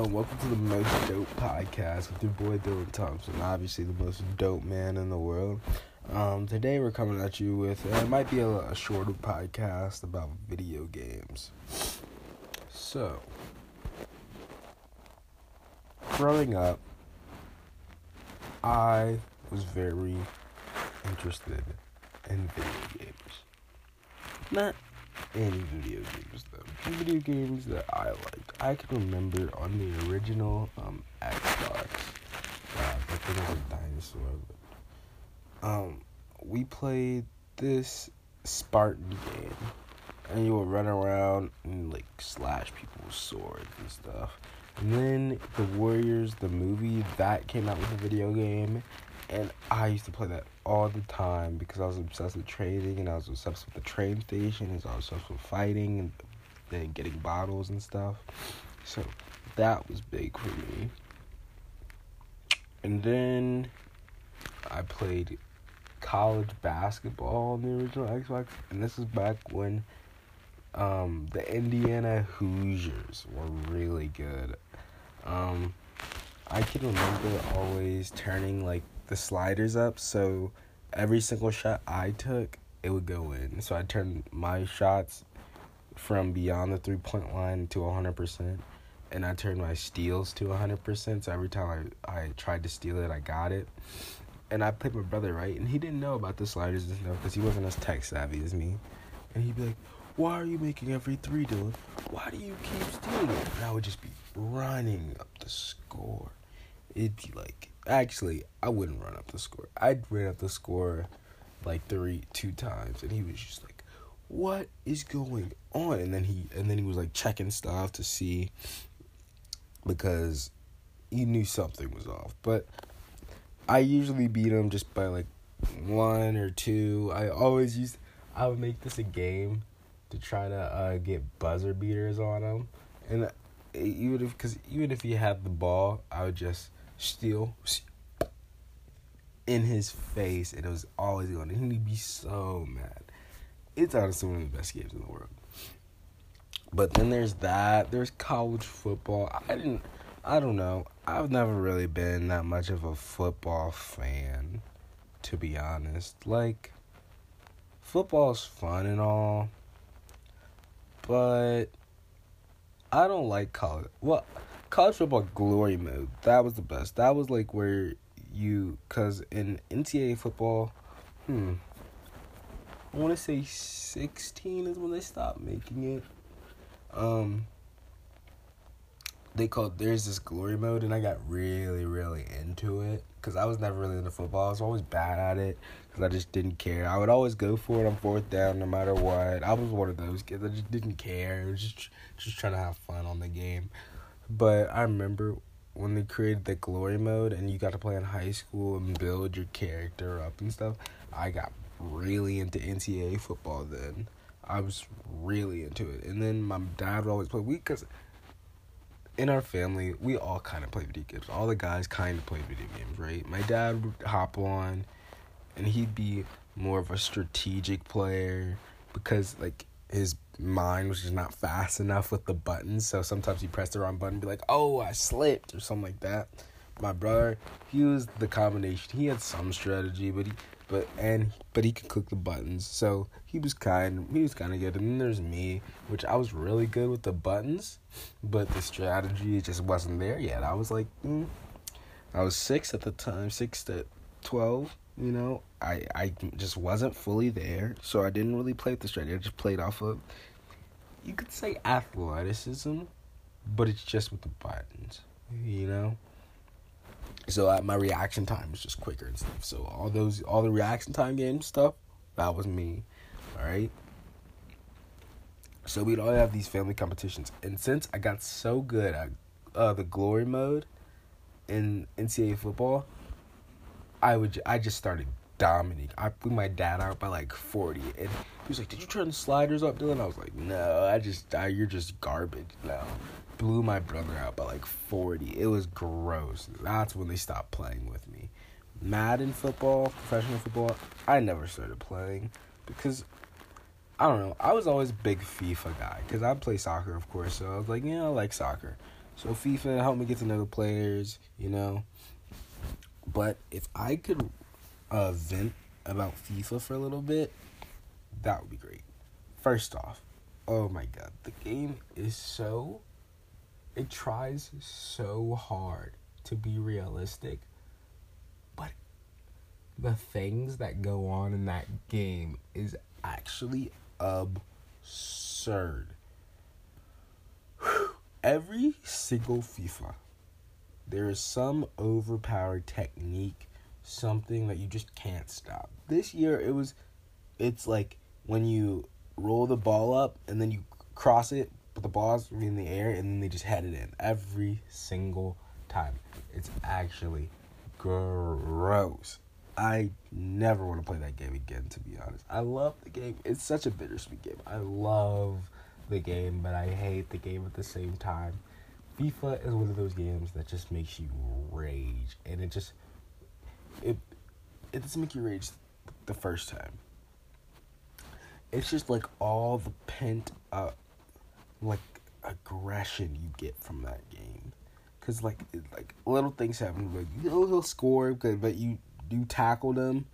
Um, welcome to the most dope podcast with your boy Dylan Thompson, obviously the most dope man in the world. Um, today we're coming at you with uh, it might be a, a shorter podcast about video games. So, growing up, I was very interested in video games. Not any video games though. Video games that I liked. I can remember on the original um, Xbox. Uh, the thing was a dinosaur. But, um, we played this Spartan game, and you would run around and like slash people's swords and stuff. And then the Warriors, the movie, that came out with a video game, and I used to play that all the time because I was obsessed with trading and I was obsessed with the train station and I was obsessed with fighting and then getting bottles and stuff. So that was big for me. And then I played college basketball on the original Xbox, and this is back when um, the Indiana Hoosiers were really good. Um, I can remember always turning like the sliders up so every single shot I took it would go in. So I turned my shots from beyond the three point line to hundred percent and I turned my steals to hundred percent. So every time I, I tried to steal it I got it. And I played my brother right and he didn't know about the sliders and stuff because he wasn't as tech savvy as me. And he'd be like, Why are you making every three, Dylan? Why do you keep stealing it? And I would just be running up the score. It'd be like actually, I wouldn't run up the score. I'd run up the score like three, two times, and he was just like, "What is going on?" And then he, and then he was like checking stuff to see because he knew something was off. But I usually beat him just by like one or two. I always used, I would make this a game to try to uh, get buzzer beaters on him, and uh, even if, cause even if he had the ball, I would just steal in his face, and it was always going. And he'd be so mad. It's honestly one of the best games in the world. But then there's that. There's college football. I didn't. I don't know. I've never really been that much of a football fan, to be honest. Like, football's fun and all, but I don't like college. Well, college football glory mode. That was the best. That was like where you, cause in NCAA football, hmm, I want to say sixteen is when they stopped making it. Um, they called there's this glory mode, and I got really really into it because I was never really into football. I was always bad at it because I just didn't care. I would always go for it on fourth down no matter what. I was one of those kids. I just didn't care. I was just just trying to have fun on the game. But I remember when they created the glory mode and you got to play in high school and build your character up and stuff. I got really into NCAA football then. I was really into it. And then my dad would always play we cuz in our family, we all kind of play video games. All the guys kind of play video games, right? My dad would hop on and he'd be more of a strategic player because like his mind was just not fast enough with the buttons. So sometimes he pressed the wrong button and be like, oh, I slipped or something like that. My brother, he was the combination. He had some strategy, but he but and but he could click the buttons. So he was kind he was kind of good. And then there's me, which I was really good with the buttons, but the strategy just wasn't there yet. I was like, mm, I was six at the time, six to twelve. You know, I I just wasn't fully there, so I didn't really play with the strategy. I just played off of you could say athleticism, but it's just with the buttons, you know. So uh, my reaction time was just quicker and stuff. So all those, all the reaction time game stuff, that was me. All right. So we'd all have these family competitions, and since I got so good at uh, the glory mode in NCAA football, I would I just started dominating. I put my dad out by like forty, and he was like, "Did you turn the sliders up, Dylan?" I was like, "No, I just I, you're just garbage." No, blew my brother out by like forty. It was gross. That's when they stopped playing with me. Madden football, professional football, I never started playing because I don't know. I was always a big FIFA guy because I play soccer, of course. So I was like, yeah, I like soccer. So FIFA helped me get to know the players, you know. But if I could uh, vent about FIFA for a little bit, that would be great. First off, oh my god, the game is so. It tries so hard to be realistic, but the things that go on in that game is actually absurd. Every single FIFA, there is some overpowered technique, something that you just can't stop. This year, it was, it's like when you roll the ball up and then you cross it, but the ball's were in the air and then they just head it in every single time. It's actually gross. I never want to play that game again, to be honest. I love the game. It's such a bittersweet game. I love the game, but I hate the game at the same time. FIFA is one of those games that just makes you rage, and it just it it doesn't make you rage the first time. It's just like all the pent up like aggression you get from that game, cause like it, like little things happen, like you know he'll score, but you you tackled him,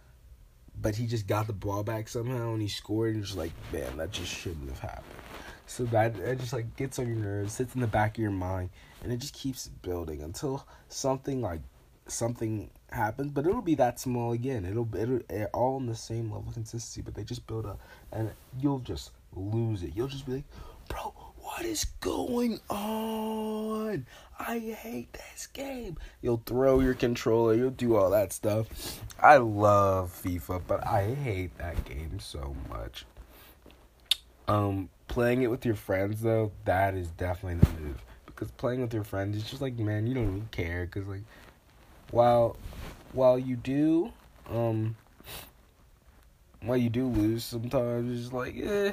but he just got the ball back somehow and he scored, and just like man, that just shouldn't have happened. So that it just like gets on your nerves, sits in the back of your mind, and it just keeps building until something like something happens. But it'll be that small again. It'll it'll it, all on the same level of consistency, but they just build up, and you'll just lose it. You'll just be like, bro, what is going on? I hate this game. You'll throw your controller, you'll do all that stuff. I love FIFA, but I hate that game so much. Um, playing it with your friends though, that is definitely the move. Because playing with your friends is just like, man, you don't even care. Because like, while while you do, um, while you do lose sometimes, it's like, eh,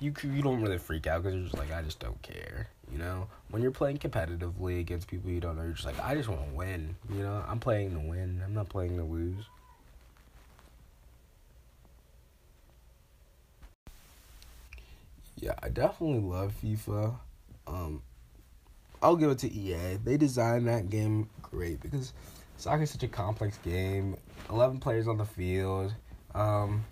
you you don't really freak out because you're just like, I just don't care. You know, when you're playing competitively against people you don't know, you're just like, I just want to win. You know, I'm playing to win. I'm not playing to lose. Yeah, I definitely love FIFA. Um, I'll give it to EA. They designed that game great because soccer is such a complex game. Eleven players on the field. Um,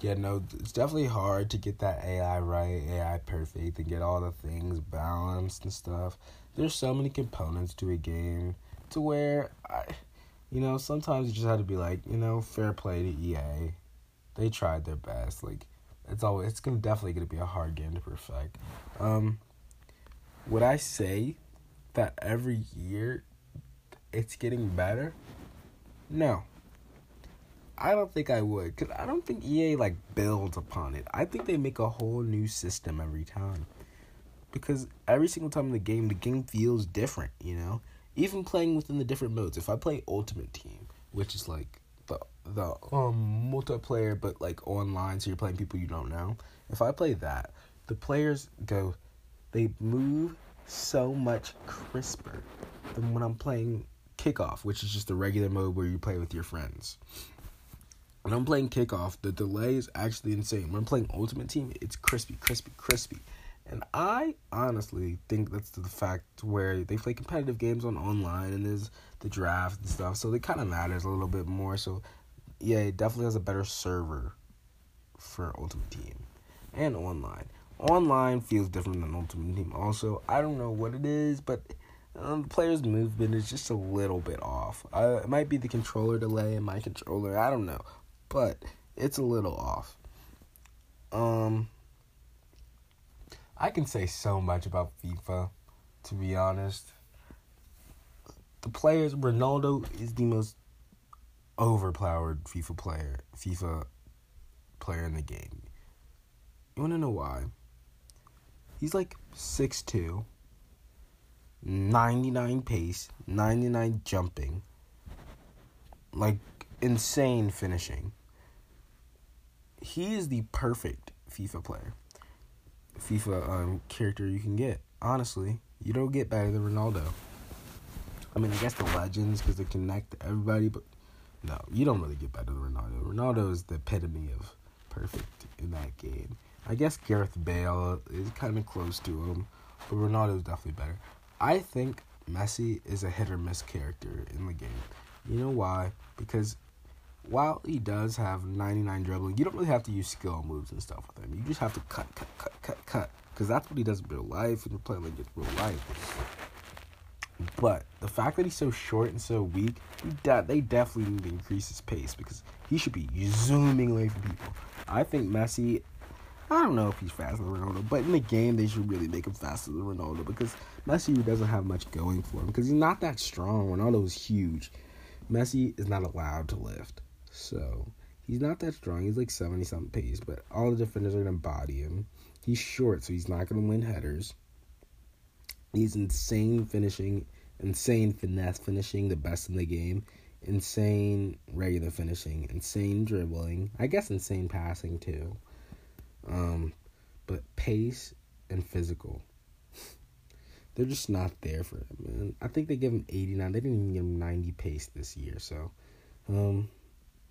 yeah, no, it's definitely hard to get that AI right, AI perfect, and get all the things balanced and stuff. There's so many components to a game to where I, you know, sometimes you just have to be like, you know, fair play to EA. They tried their best. Like it's always it's gonna definitely gonna be a hard game to perfect. Um, would I say that every year it's getting better? No. I don't think I would, cause I don't think EA like builds upon it. I think they make a whole new system every time, because every single time in the game, the game feels different. You know, even playing within the different modes. If I play Ultimate Team, which is like the the um multiplayer but like online so you're playing people you don't know if i play that the players go they move so much crisper than when i'm playing kickoff which is just a regular mode where you play with your friends when i'm playing kickoff the delay is actually insane when i'm playing ultimate team it's crispy crispy crispy and I honestly think that's the fact where they play competitive games on online and there's the draft and stuff. So it kind of matters a little bit more. So yeah, it definitely has a better server for Ultimate Team and online. Online feels different than Ultimate Team. Also, I don't know what it is, but um, the player's movement is just a little bit off. Uh, it might be the controller delay in my controller. I don't know, but it's a little off. Um, I can say so much about FIFA, to be honest. The players, Ronaldo is the most overpowered FIFA player, FIFA player in the game. You want to know why? He's like 6'2", 99 pace, 99 jumping, like insane finishing. He is the perfect FIFA player, FIFA um, character you can get. Honestly, you don't get better than Ronaldo. I mean, I guess the legends because they connect everybody, but no, you don't really get better than Ronaldo. Ronaldo is the epitome of perfect in that game. I guess Gareth Bale is kind of close to him, but Ronaldo is definitely better. I think Messi is a hit or miss character in the game. You know why? Because while he does have 99 dribbling, you don't really have to use skill moves and stuff with him. You just have to cut, cut, cut, cut, cut. Because that's what he does in real life, and playing like it's real life. But the fact that he's so short and so weak, de- they definitely need to increase his pace because he should be zooming away from people. I think Messi, I don't know if he's faster than Ronaldo, but in the game they should really make him faster than Ronaldo because Messi doesn't have much going for him because he's not that strong. Ronaldo is huge. Messi is not allowed to lift. So he's not that strong. He's like 70 something pace, but all the defenders are going to body him. He's short, so he's not going to win headers. He's insane finishing, insane finesse finishing, the best in the game. Insane regular finishing, insane dribbling. I guess insane passing too. Um, but pace and physical. They're just not there for him. I think they give him 89. They didn't even give him 90 pace this year. So, um,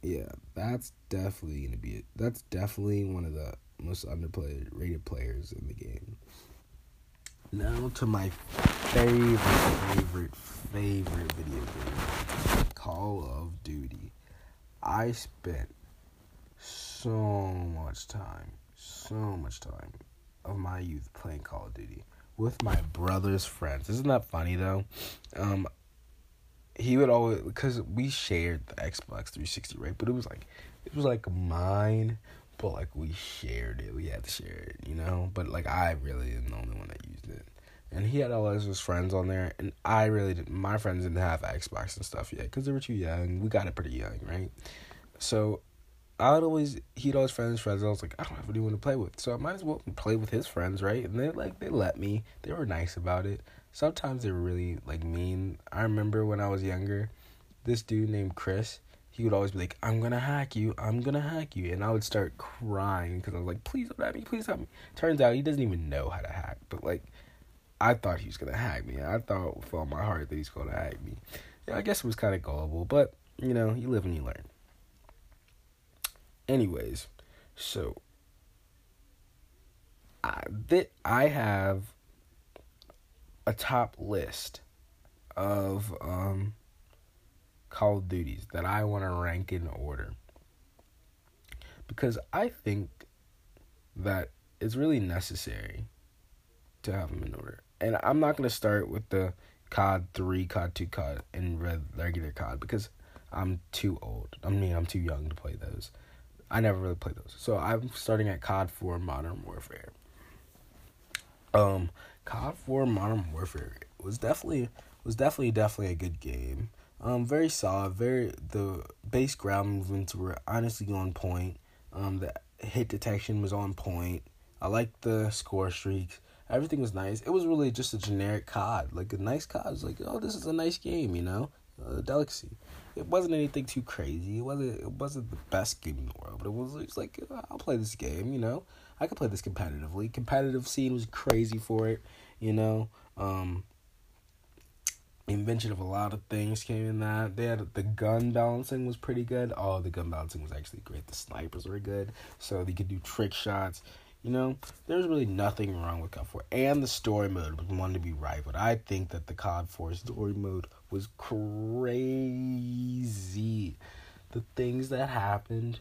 yeah, that's definitely gonna be it. That's definitely one of the most underplayed rated players in the game. Now to my favorite, favorite, favorite video game, Call of Duty. I spent so much time, so much time of my youth playing Call of Duty with my brother's friends. Isn't that funny though? Um, he would always because we shared the Xbox 360, right? But it was like it was like mine, but like we shared it. We had to share it, you know. But like I really am the only one that used it, and he had all his friends on there, and I really didn't. My friends didn't have Xbox and stuff yet because they were too young. We got it pretty young, right? So I would always he'd always friends friends. I was like, I don't have anyone to play with, so I might as well play with his friends, right? And they like they let me. They were nice about it sometimes they're really like mean. I remember when I was younger, this dude named Chris, he would always be like, "I'm gonna hack you, I'm gonna hack you," and I would start crying because I was like, "Please don't hack me, please help me." Turns out he doesn't even know how to hack, but like, I thought he was gonna hack me. I thought with all my heart that he's gonna hack me. Yeah, I guess it was kind of gullible, but you know, you live and you learn. Anyways, so I that I have a top list of um, Call of Duties that I want to rank in order because I think that it's really necessary to have them in order. And I'm not going to start with the COD 3, COD 2, COD, and regular COD because I'm too old. I mean, I'm too young to play those. I never really played those. So I'm starting at COD 4 Modern Warfare. Um, COD 4 Modern Warfare was definitely was definitely definitely a good game. Um, very solid. Very the base ground movements were honestly on point. Um, the hit detection was on point. I liked the score streaks. Everything was nice. It was really just a generic COD, like a nice COD. It was like, oh, this is a nice game, you know, a delicacy. It wasn't anything too crazy. It wasn't. It wasn't the best game in the world, but it was. It was like I'll play this game, you know. I could play this competitively. Competitive scene was crazy for it, you know. Um, invention of a lot of things came in that. They had the gun balancing was pretty good. Oh, the gun balancing was actually great. The snipers were good, so they could do trick shots. You know, there's really nothing wrong with COD 4. And the story mode was one to be rivaled. I think that the COD 4 story mode was crazy. The things that happened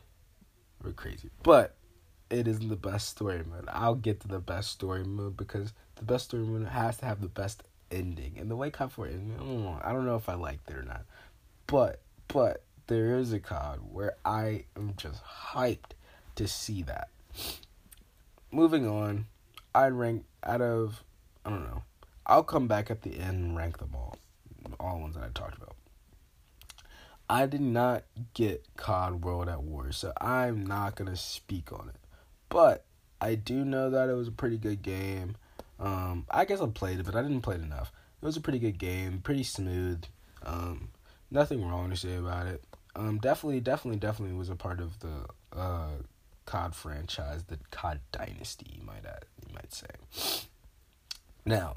were crazy. But it isn't the best story mode. I'll get to the best story mode because the best story mode has to have the best ending. And the way COD 4 ending, I don't know if I liked it or not. But but there is a COD where I am just hyped to see that. Moving on, I'd rank out of I don't know. I'll come back at the end and rank them all. All ones that I talked about. I did not get COD World at War, so I'm not gonna speak on it. But I do know that it was a pretty good game. Um, I guess I played it, but I didn't play it enough. It was a pretty good game, pretty smooth. Um, nothing wrong to say about it. Um, definitely, definitely, definitely was a part of the uh, COD franchise, the COD dynasty, you might add, you might say. Now,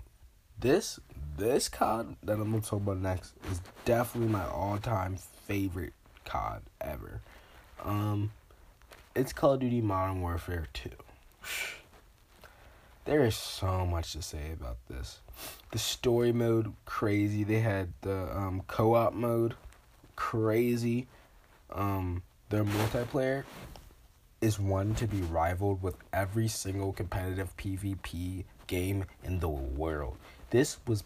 this this COD that I'm gonna talk about next is definitely my all time favorite COD ever. Um, it's Call of Duty Modern Warfare 2. there is so much to say about this. The story mode, crazy. They had the um, co op mode, crazy. Um, their multiplayer is one to be rivaled with every single competitive PvP game in the world. This was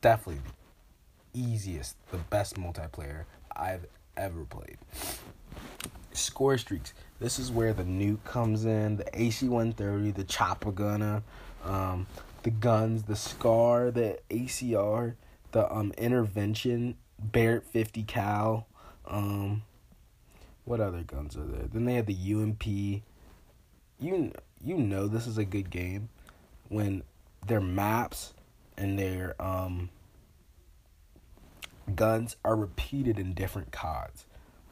definitely the easiest, the best multiplayer I've ever played. Score streaks. This is where the nuke comes in, the AC 130, the chopper gunner, um, the guns, the SCAR, the ACR, the um, intervention, Barrett 50 cal. Um, what other guns are there? Then they have the UMP. You you know this is a good game when their maps and their um guns are repeated in different CODs.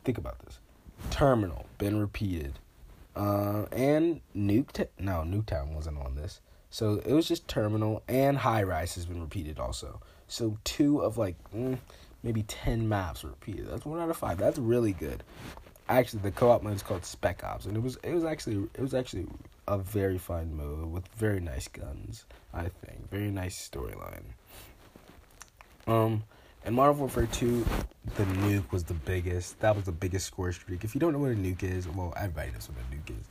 Think about this. Terminal been repeated. Uh, and Nuke no Nuketown wasn't on this. So it was just Terminal and High Rise has been repeated also. So two of like mm, maybe ten maps were repeated. That's one out of five. That's really good. Actually, the co-op mode is called Spec Ops, and it was it was actually it was actually a very fun mode with very nice guns. I think very nice storyline. Um, in Modern Warfare 2, the nuke was the biggest. That was the biggest score streak. If you don't know what a nuke is, well, everybody knows what a nuke is.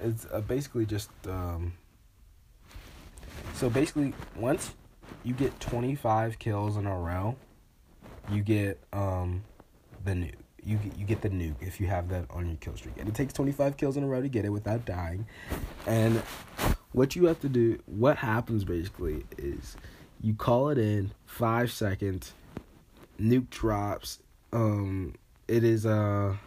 It's uh, basically just. Um, so basically, once you get 25 kills in a row, you get um, the nuke. You get, you get the nuke if you have that on your kill streak. And it takes 25 kills in a row to get it without dying. And what you have to do, what happens basically is you call it in five seconds nuke drops. Um, it is a,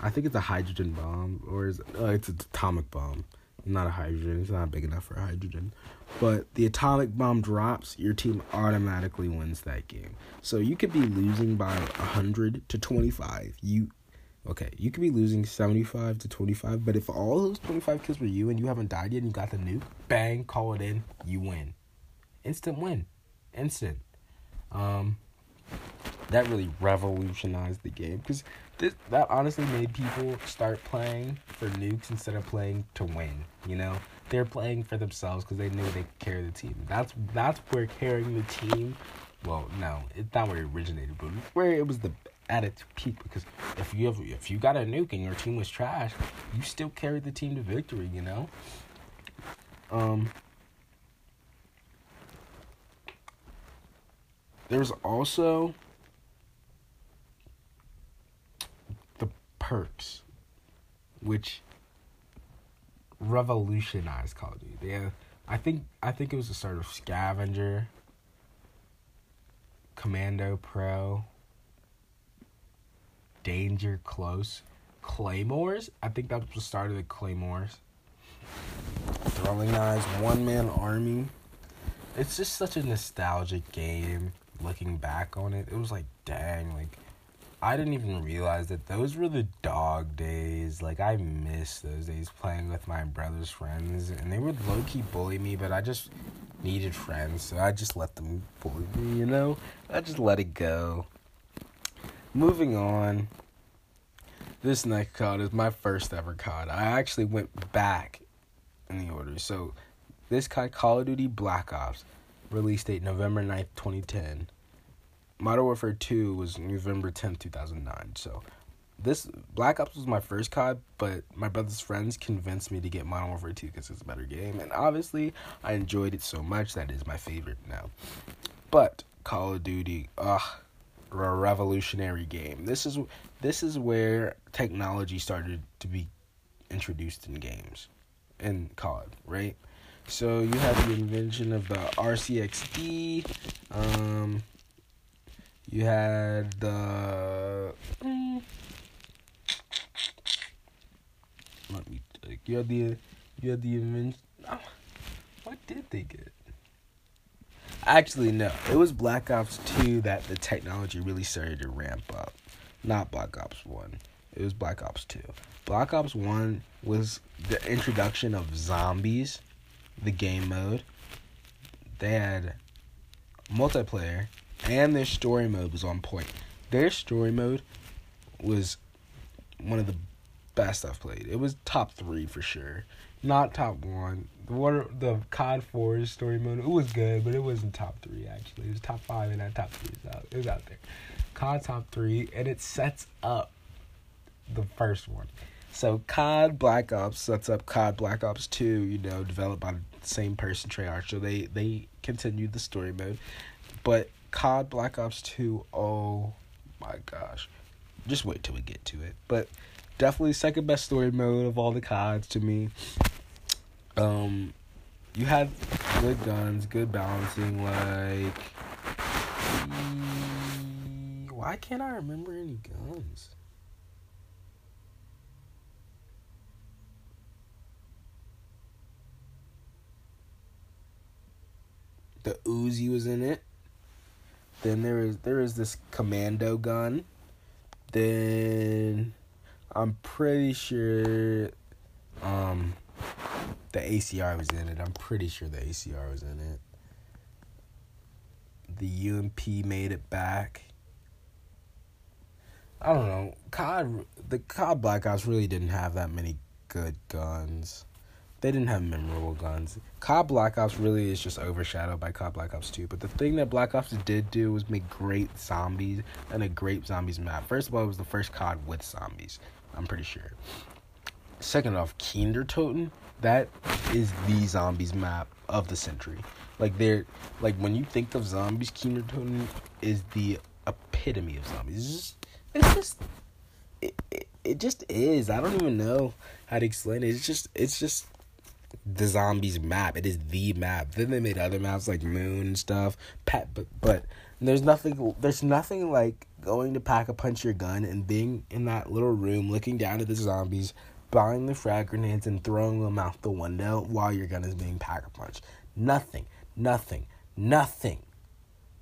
I think it's a hydrogen bomb or is uh, it's an atomic bomb, not a hydrogen. It's not big enough for hydrogen, but the atomic bomb drops, your team automatically wins that game. So you could be losing by hundred to twenty five. You okay, you could be losing 75 to 25, but if all those 25 kills were you and you haven't died yet and you got the nuke, bang, call it in, you win. Instant win. Instant. Um, that really revolutionized the game because that honestly made people start playing for nukes instead of playing to win. You know, they're playing for themselves because they knew they could carry the team. That's that's where carrying the team. Well, no, it's not where it originated, but where it was the at its peak. Because if you have if you got a nuke and your team was trash, you still carried the team to victory. You know. Um. There's also the perks, which revolutionized Call of Duty. Yeah, I think I think it was the start of Scavenger, Commando Pro, Danger Close, Claymores. I think that was the start of the Claymores. Throwing knives, one man army. It's just such a nostalgic game. Looking back on it, it was like, dang, like I didn't even realize that those were the dog days. Like I miss those days playing with my brother's friends, and they would low key bully me, but I just needed friends, so I just let them bully me. You know, I just let it go. Moving on. This next COD is my first ever COD. I actually went back in the order. So, this COD, Call of Duty Black Ops, release date November 9th, 2010. Modern Warfare 2 was November 10th, 2009. So this Black Ops was my first COD, but my brother's friends convinced me to get Modern Warfare 2 because it's a better game. And obviously, I enjoyed it so much that is my favorite now. But Call of Duty, ugh, a revolutionary game. This is this is where technology started to be introduced in games, in COD, right? So you have the invention of the RCXD, um, you had the. Mm, let me. You had the. You had the invention. Oh, what did they get? Actually, no. It was Black Ops 2 that the technology really started to ramp up. Not Black Ops 1. It was Black Ops 2. Black Ops 1 was the introduction of zombies, the game mode. They had multiplayer and their story mode was on point. Their story mode was one of the best I've played. It was top three for sure, not top one. The water, the COD Four story mode, it was good, but it wasn't top three. Actually, it was top five, and that top three is out. It was out there. COD top three, and it sets up the first one. So COD Black Ops sets up COD Black Ops Two. You know, developed by the same person, Treyarch. So they they continued the story mode, but COD Black Ops Two, oh my gosh, just wait till we get to it. But definitely second best story mode of all the CODs to me. Um, you had good guns, good balancing. Like, why can't I remember any guns? The Uzi was in it. Then there is there is this commando gun. Then I'm pretty sure um the ACR was in it. I'm pretty sure the ACR was in it. The UMP made it back. I don't know. COD the COD Black Ops really didn't have that many good guns. They didn't have memorable guns. COD Black Ops really is just overshadowed by COD Black Ops 2. But the thing that Black Ops did do was make great zombies and a great zombies map. First of all, it was the first COD with zombies. I'm pretty sure. Second off, Kino der Toten, that is the zombies map of the century. Like they're like when you think of zombies, Kino der Toten is the epitome of zombies. It's just, it's just it, it, it just is. I don't even know how to explain it. It's just it's just the zombies map. It is the map. Then they made other maps like Moon and stuff. Pat, but but there's nothing. There's nothing like going to pack a punch your gun and being in that little room, looking down at the zombies, buying the frag grenades and throwing them out the window while your gun is being pack a punch. Nothing, nothing, nothing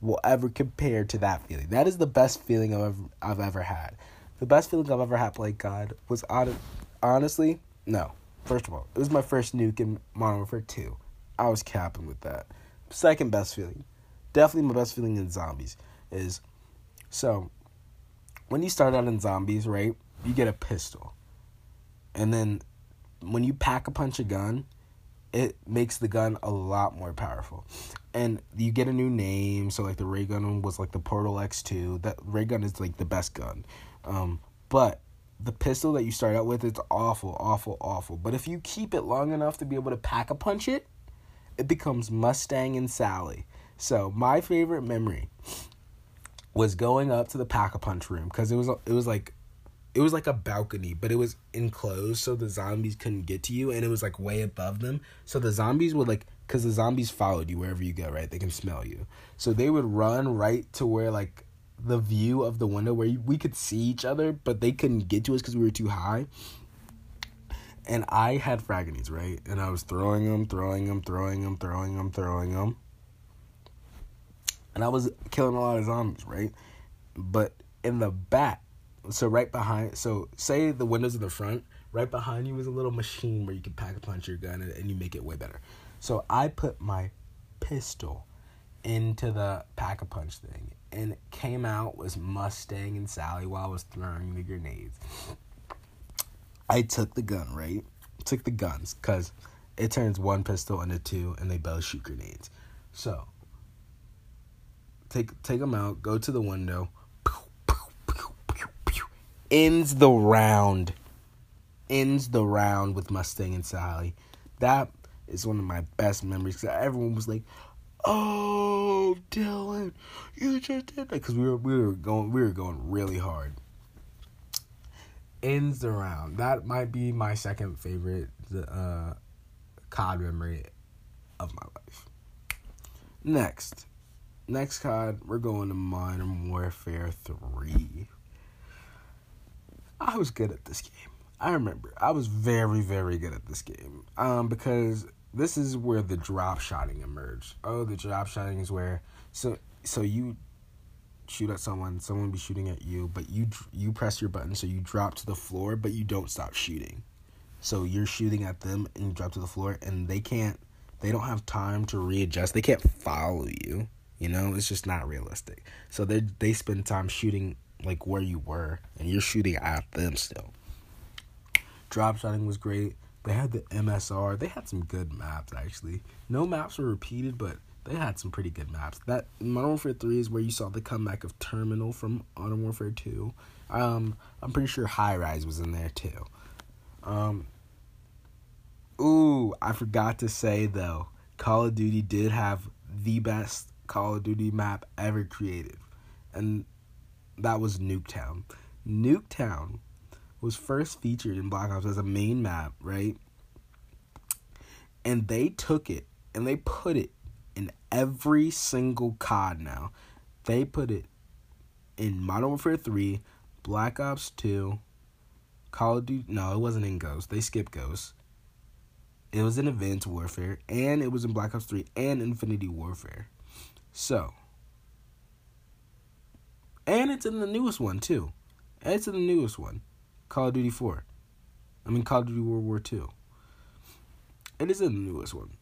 will ever compare to that feeling. That is the best feeling I've ever, I've ever had. The best feeling I've ever had playing COD was on, honestly no First of all, it was my first nuke in Modern Warfare 2. I was capping with that. Second best feeling, definitely my best feeling in zombies, is so when you start out in zombies, right, you get a pistol. And then when you pack a punch a gun, it makes the gun a lot more powerful. And you get a new name, so like the ray gun was like the Porter's X2. That ray gun is like the best gun. Um, but the pistol that you start out with it's awful, awful, awful. But if you keep it long enough to be able to pack a punch it, it becomes Mustang and Sally. So my favorite memory was going up to the pack a punch room because it was it was like it was like a balcony, but it was enclosed so the zombies couldn't get to you, and it was like way above them. So the zombies would like because the zombies followed you wherever you go, right? They can smell you, so they would run right to where like the view of the window where we could see each other, but they couldn't get to us because we were too high. And I had frag grenades, right? And I was throwing them, throwing them, throwing them, throwing them, throwing them. And I was killing a lot of zombies, right? But in the back, so right behind, so say the windows in the front, right behind you was a little machine where you can pack a punch your gun and, and you make it way better. So I put my pistol into the pack a punch thing and came out was Mustang and Sally while I was throwing the grenades. I took the gun, right? Took the guns because it turns one pistol into two and they both shoot grenades. So take take them out, go to the window. Ends the round. Ends the round with Mustang and Sally. That is one of my best memories. Everyone was like, oh Dylan, you just did that because we were we were going we were going really hard. Ends the round. That might be my second favorite uh, COD memory of my life. Next, next COD, we're going to Modern Warfare Three. I was good at this game. I remember I was very very good at this game. Um, because this is where the drop shotting emerged. Oh, the drop shotting is where so so you shoot at someone, someone be shooting at you, but you you press your button so you drop to the floor, but you don't stop shooting. So you're shooting at them and you drop to the floor, and they can't, they don't have time to readjust. They can't follow you. You know, it's just not realistic. So they they spend time shooting like where you were, and you're shooting at them still. Drop shotting was great They had the MSR. They had some good maps actually. No maps were repeated, but they had some pretty good maps. That Modern Warfare Three is where you saw the comeback of Terminal from Modern Warfare Two. Um, I'm pretty sure High Rise was in there too. Um, ooh, I forgot to say though, Call of Duty did have the best Call of Duty map ever created, and that was Nuketown. Nuketown was first featured in Black Ops as a main map, right? And they took it and they put it in every single COD now. They put it in Modern Warfare 3, Black Ops 2, Call of Duty. No, it wasn't in Ghost. They skipped Ghost. It was in Advanced Warfare, and it was in Black Ops 3 and Infinity Warfare. So, and it's in the newest one too. And it's in the newest one, Call of Duty 4. I mean Call of Duty World War 2. It is the newest one.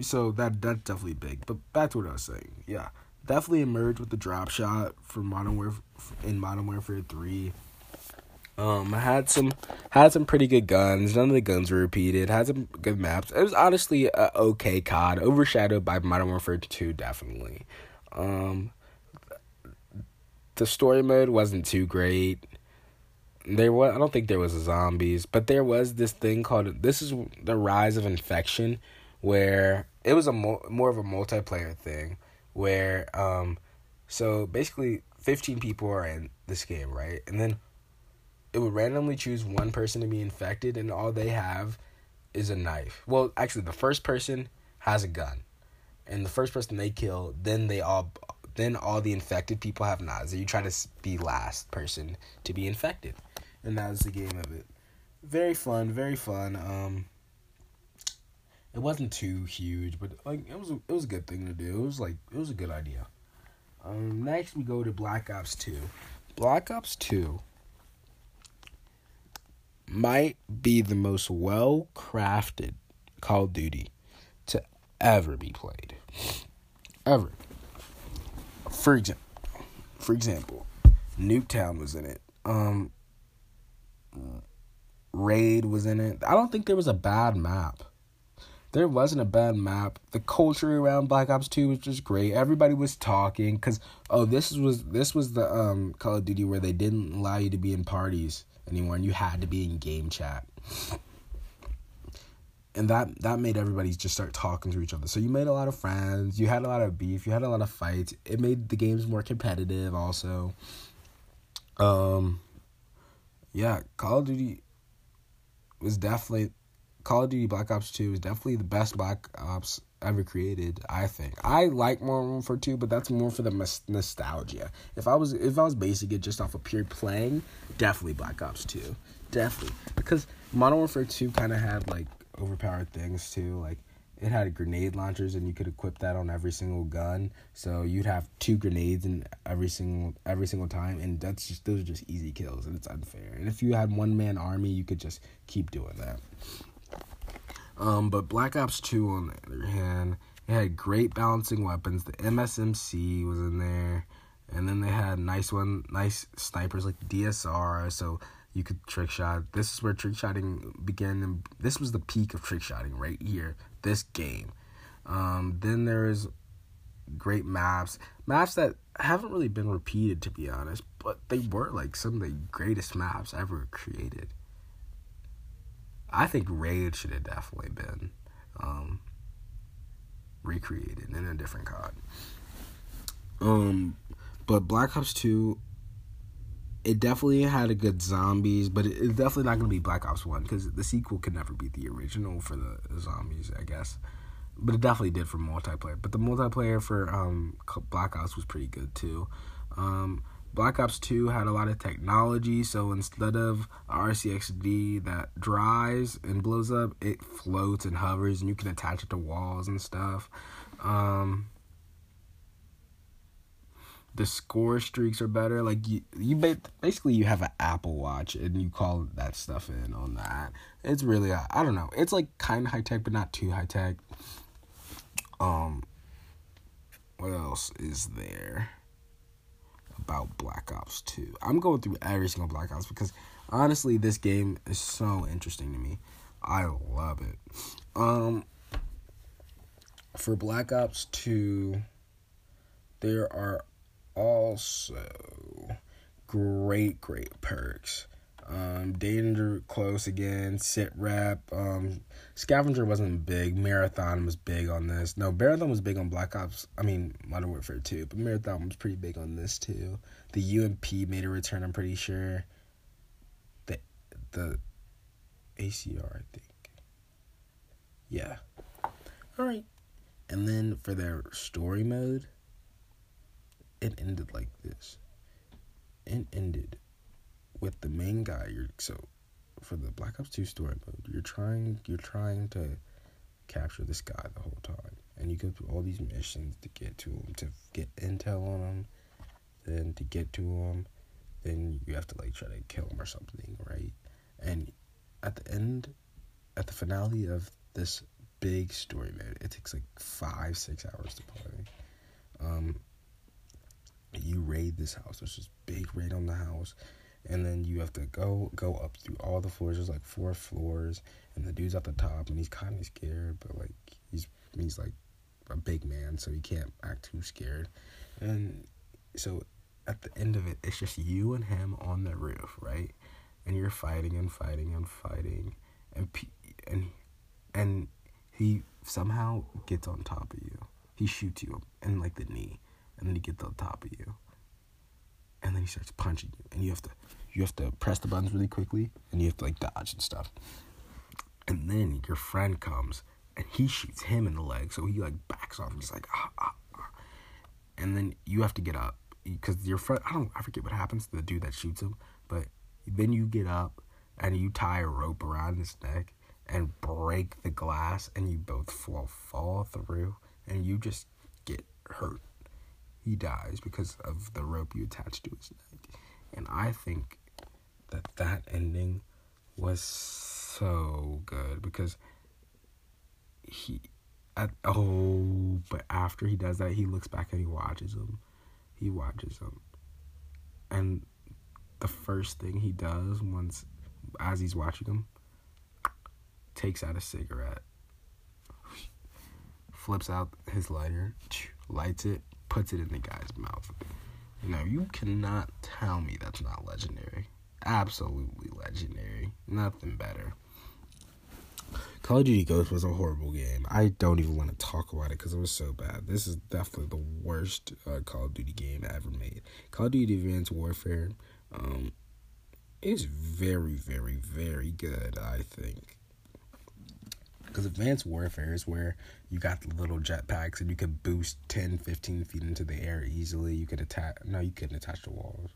So that that's definitely big. But back to what I was saying. Yeah. Definitely emerged with the drop shot for Modern Warfare in Modern Warfare 3. Um, I had some had some pretty good guns. None of the guns were repeated. Had some good maps. It was honestly a okay COD, overshadowed by Modern Warfare Two, definitely. Um, the story mode wasn't too great. There was I don't think there was zombies, but there was this thing called this is the rise of infection, where it was a mo- more of a multiplayer thing, where um, so basically fifteen people are in this game, right, and then it would randomly choose one person to be infected, and all they have is a knife. Well, actually, the first person has a gun, and the first person they kill, then they all, then all the infected people have knives. You try to be last person to be infected, and that was the game of it. Very fun, very fun. Um, it wasn't too huge, but like it was, it was a good thing to do. It was like it was a good idea. Um, next we go to Black Ops Two. Black Ops Two might be the most well crafted Call of Duty to ever be played. Ever. For example, for example, Nuketown was in it. Um, Raid was in it. I don't think there was a bad map. There wasn't a bad map. The culture around Black Ops 2 was just great. Everybody was talking cuz oh this was this was the um Call of Duty where they didn't allow you to be in parties anymore and you had to be in game chat and that that made everybody just start talking to each other so you made a lot of friends you had a lot of beef you had a lot of fights it made the games more competitive also um yeah call of duty was definitely call of duty black ops 2 is definitely the best black ops ever created. I think I like Modern Warfare Two, but that's more for the nostalgia. If I was if I was basing it just off of pure playing, definitely Black Ops Two, definitely because Modern Warfare Two kind of had like overpowered things too, like. It had grenade launchers, and you could equip that on every single gun. So you'd have two grenades in every single every single time, and that's just those are just easy kills, and it's unfair. And if you had one man army, you could just keep doing that. Um, but Black Ops 2, on the other hand, it had great balancing weapons. The MSMC was in there, and then they had nice one, nice snipers like DSR, so you could trick shot. This is where trick shotting began. This was the peak of trick shotting right here. This game. Um, then there is great maps, maps that haven't really been repeated to be honest, but they were like some of the greatest maps ever created. I think Raid should have definitely been um, recreated in a different COD. Um, but Black Ops Two, it definitely had a good zombies, but it's definitely not gonna be Black Ops One because the sequel could never be the original for the zombies, I guess. But it definitely did for multiplayer. But the multiplayer for um, Black Ops was pretty good too. Um, Black Ops 2 had a lot of technology, so instead of RCXD that dries and blows up, it floats and hovers, and you can attach it to walls and stuff. Um, the score streaks are better. Like you, you basically you have an Apple Watch and you call that stuff in on that. It's really I don't know. It's like kind of high tech, but not too high tech. Um, what else is there? about Black Ops 2. I'm going through every single Black Ops because honestly, this game is so interesting to me. I love it. Um, for Black Ops 2, there are also great, great perks. Um, Danger Close again, Sit Rep. Um, Scavenger wasn't big. Marathon was big on this. No, Marathon was big on Black Ops. I mean, Modern Warfare 2, but Marathon was pretty big on this too. The UMP made a return, I'm pretty sure. The, the ACR, I think. Yeah. Alright. And then for their story mode, it ended like this. It ended with the main guy. You're so for the Black Ops Two story mode. You're trying. You're trying to capture this guy the whole time, and you go through all these missions to get to him, to get intel on him, then to get to him, then you have to like try to kill him or something, right? And at the end, at the finale of this big story mode, it takes like five, six hours to play. Um, you raid this house. There's this big raid on the house, and then you have to go go up through all the floors. There's like four floors, and the dude's at the top, and he's kind of scared, but like he's he's like a big man, so he can't act too scared. And so at the end of it, it's just you and him on the roof, right? And you're fighting and fighting and fighting, and and and he somehow gets on top of you. He shoots you in like the knee, and then he gets on top of you. And then he starts punching you. And you have to you have to press the buttons really quickly. And you have to like dodge and stuff. And then your friend comes and he shoots him in the leg. So he like backs off and he's like ah, ah, ah. and then you have to get up. Because your friend i don't i forget what happens to the dude that shoots him. But then you get up and you tie a rope around his neck and break the glass and you both fall fall through. And you just get hurt he dies because of the rope you attached to his neck. And I think that that ending was so good because he at, oh but after he does that he looks back and he watches him he watches him and the first thing he does once as he's watching him takes out a cigarette flips out his lighter lights it puts it in the guy's mouth. You know, you cannot tell me that's not legendary. Absolutely legendary. Nothing better. Call of Duty Ghost was a horrible game. I don't even want to talk about it because it was so bad. This is definitely the worst uh, Call of Duty game ever made. Call of Duty Advanced Warfare um, is very, very, very good, I think because advanced warfare is where you got the little jetpacks and you could boost 10 15 feet into the air easily. You could attach no you couldn't attach to walls.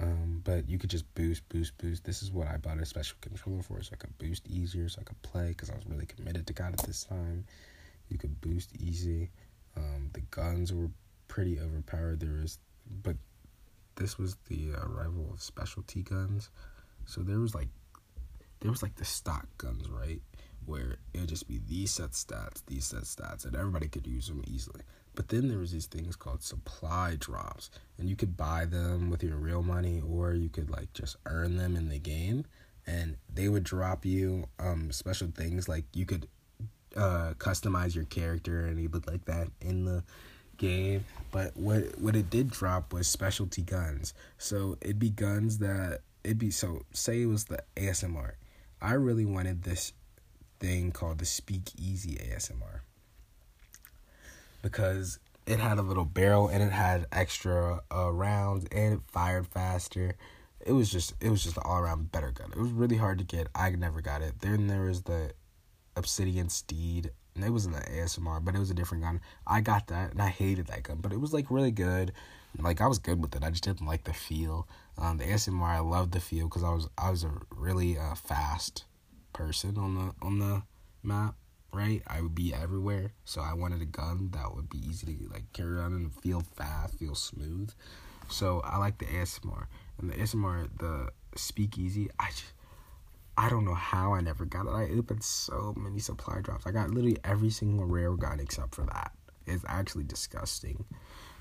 Um, but you could just boost boost boost. This is what i bought a special controller for so i could boost easier so i could play because i was really committed to COD at this time. You could boost easy. Um, the guns were pretty overpowered. There was but this was the arrival of specialty guns. So there was like there was like the stock guns right where it would just be these set stats, these set stats, and everybody could use them easily. But then there was these things called supply drops, and you could buy them with your real money, or you could like just earn them in the game, and they would drop you um special things like you could uh customize your character and you would like that in the game. But what what it did drop was specialty guns. So it'd be guns that it'd be so say it was the ASMR. I really wanted this thing called the Speakeasy ASMR because it had a little barrel and it had extra uh, rounds and it fired faster. It was just it was just an all around better gun. It was really hard to get. I never got it. Then there was the Obsidian Steed. And it wasn't an ASMR, but it was a different gun. I got that and I hated that gun, but it was like really good. Like I was good with it. I just didn't like the feel. Um, the ASMR I loved the feel because I was I was a really uh, fast person on the on the map, right? I would be everywhere, so I wanted a gun that would be easy to like carry around and feel fast, feel smooth. So I like the ASMR and the ASMR, the Speakeasy. I just I don't know how I never got it. I opened so many supply drops. I got literally every single rare gun except for that. It's actually disgusting.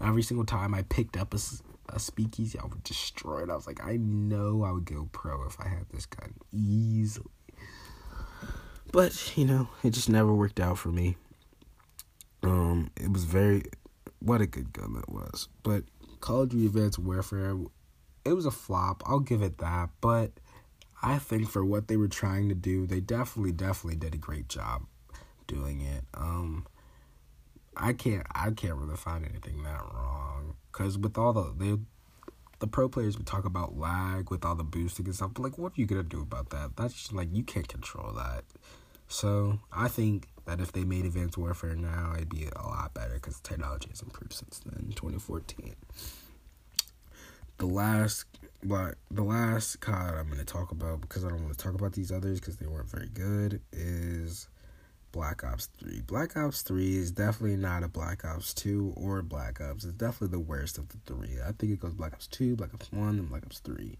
Every single time I picked up a, a speakeasy, I would destroy it. I was like, I know I would go pro if I had this gun easily. But, you know, it just never worked out for me. Um, it was very what a good gun that was. But Call of Duty Advanced Warfare, it was a flop. I'll give it that. But I think for what they were trying to do, they definitely, definitely did a great job doing it. Um, I can't, I can't really find anything that wrong. Cause with all the they, the pro players would talk about lag with all the boosting and stuff. But like, what are you gonna do about that? That's like you can't control that. So I think that if they made Advanced Warfare now, it'd be a lot better because technology has improved since then, 2014. The last, but the last COD I'm to talk about because I don't want to talk about these others because they weren't very good is Black Ops 3. Black Ops 3 is definitely not a Black Ops 2 or Black Ops. It's definitely the worst of the three. I think it goes Black Ops 2, Black Ops 1, and Black Ops 3.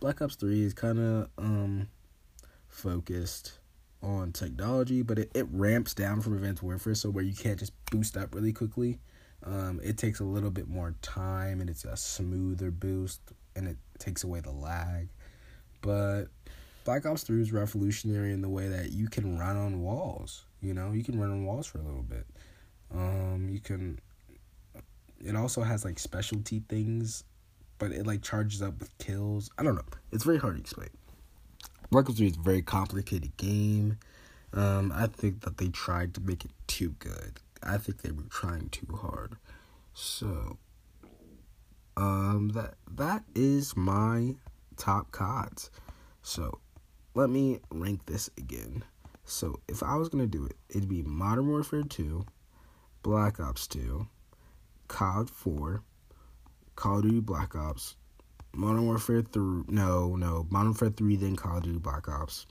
Black Ops 3 is kind of um focused on technology, but it, it ramps down from Advanced Warfare, so where you can't just boost up really quickly. Um, it takes a little bit more time and it's a smoother boost and it takes away the lag. But Black Ops 3 is revolutionary in the way that you can run on walls. You know, you can run on walls for a little bit. Um, you can. It also has like specialty things, but it like charges up with kills. I don't know. It's very hard to explain. Black Ops 3 is a very complicated game. Um, I think that they tried to make it too good. I think they were trying too hard. So, um, that that is my top CODs. So, let me rank this again. So, if I was gonna do it, it'd be Modern Warfare 2, Black Ops 2, COD 4, Call of Duty Black Ops, Modern Warfare 3. No, no. Modern Warfare 3, then Call of Duty Black Ops.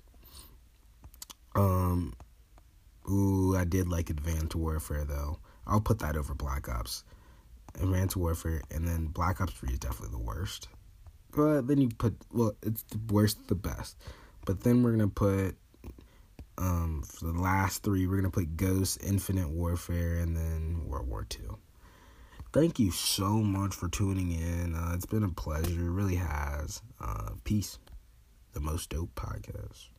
Um, ooh, I did like Advanced Warfare, though. I'll put that over Black Ops. Advanced Warfare, and then Black Ops 3 is definitely the worst. But then you put, well, it's the worst, the best. But then we're going to put, um, for the last three, we're to put Ghost, Infinite Warfare, and then World War 2 thank you so much for tuning in. Uh, it's been a pleasure. It really has. Uh, peace. The most dope podcast.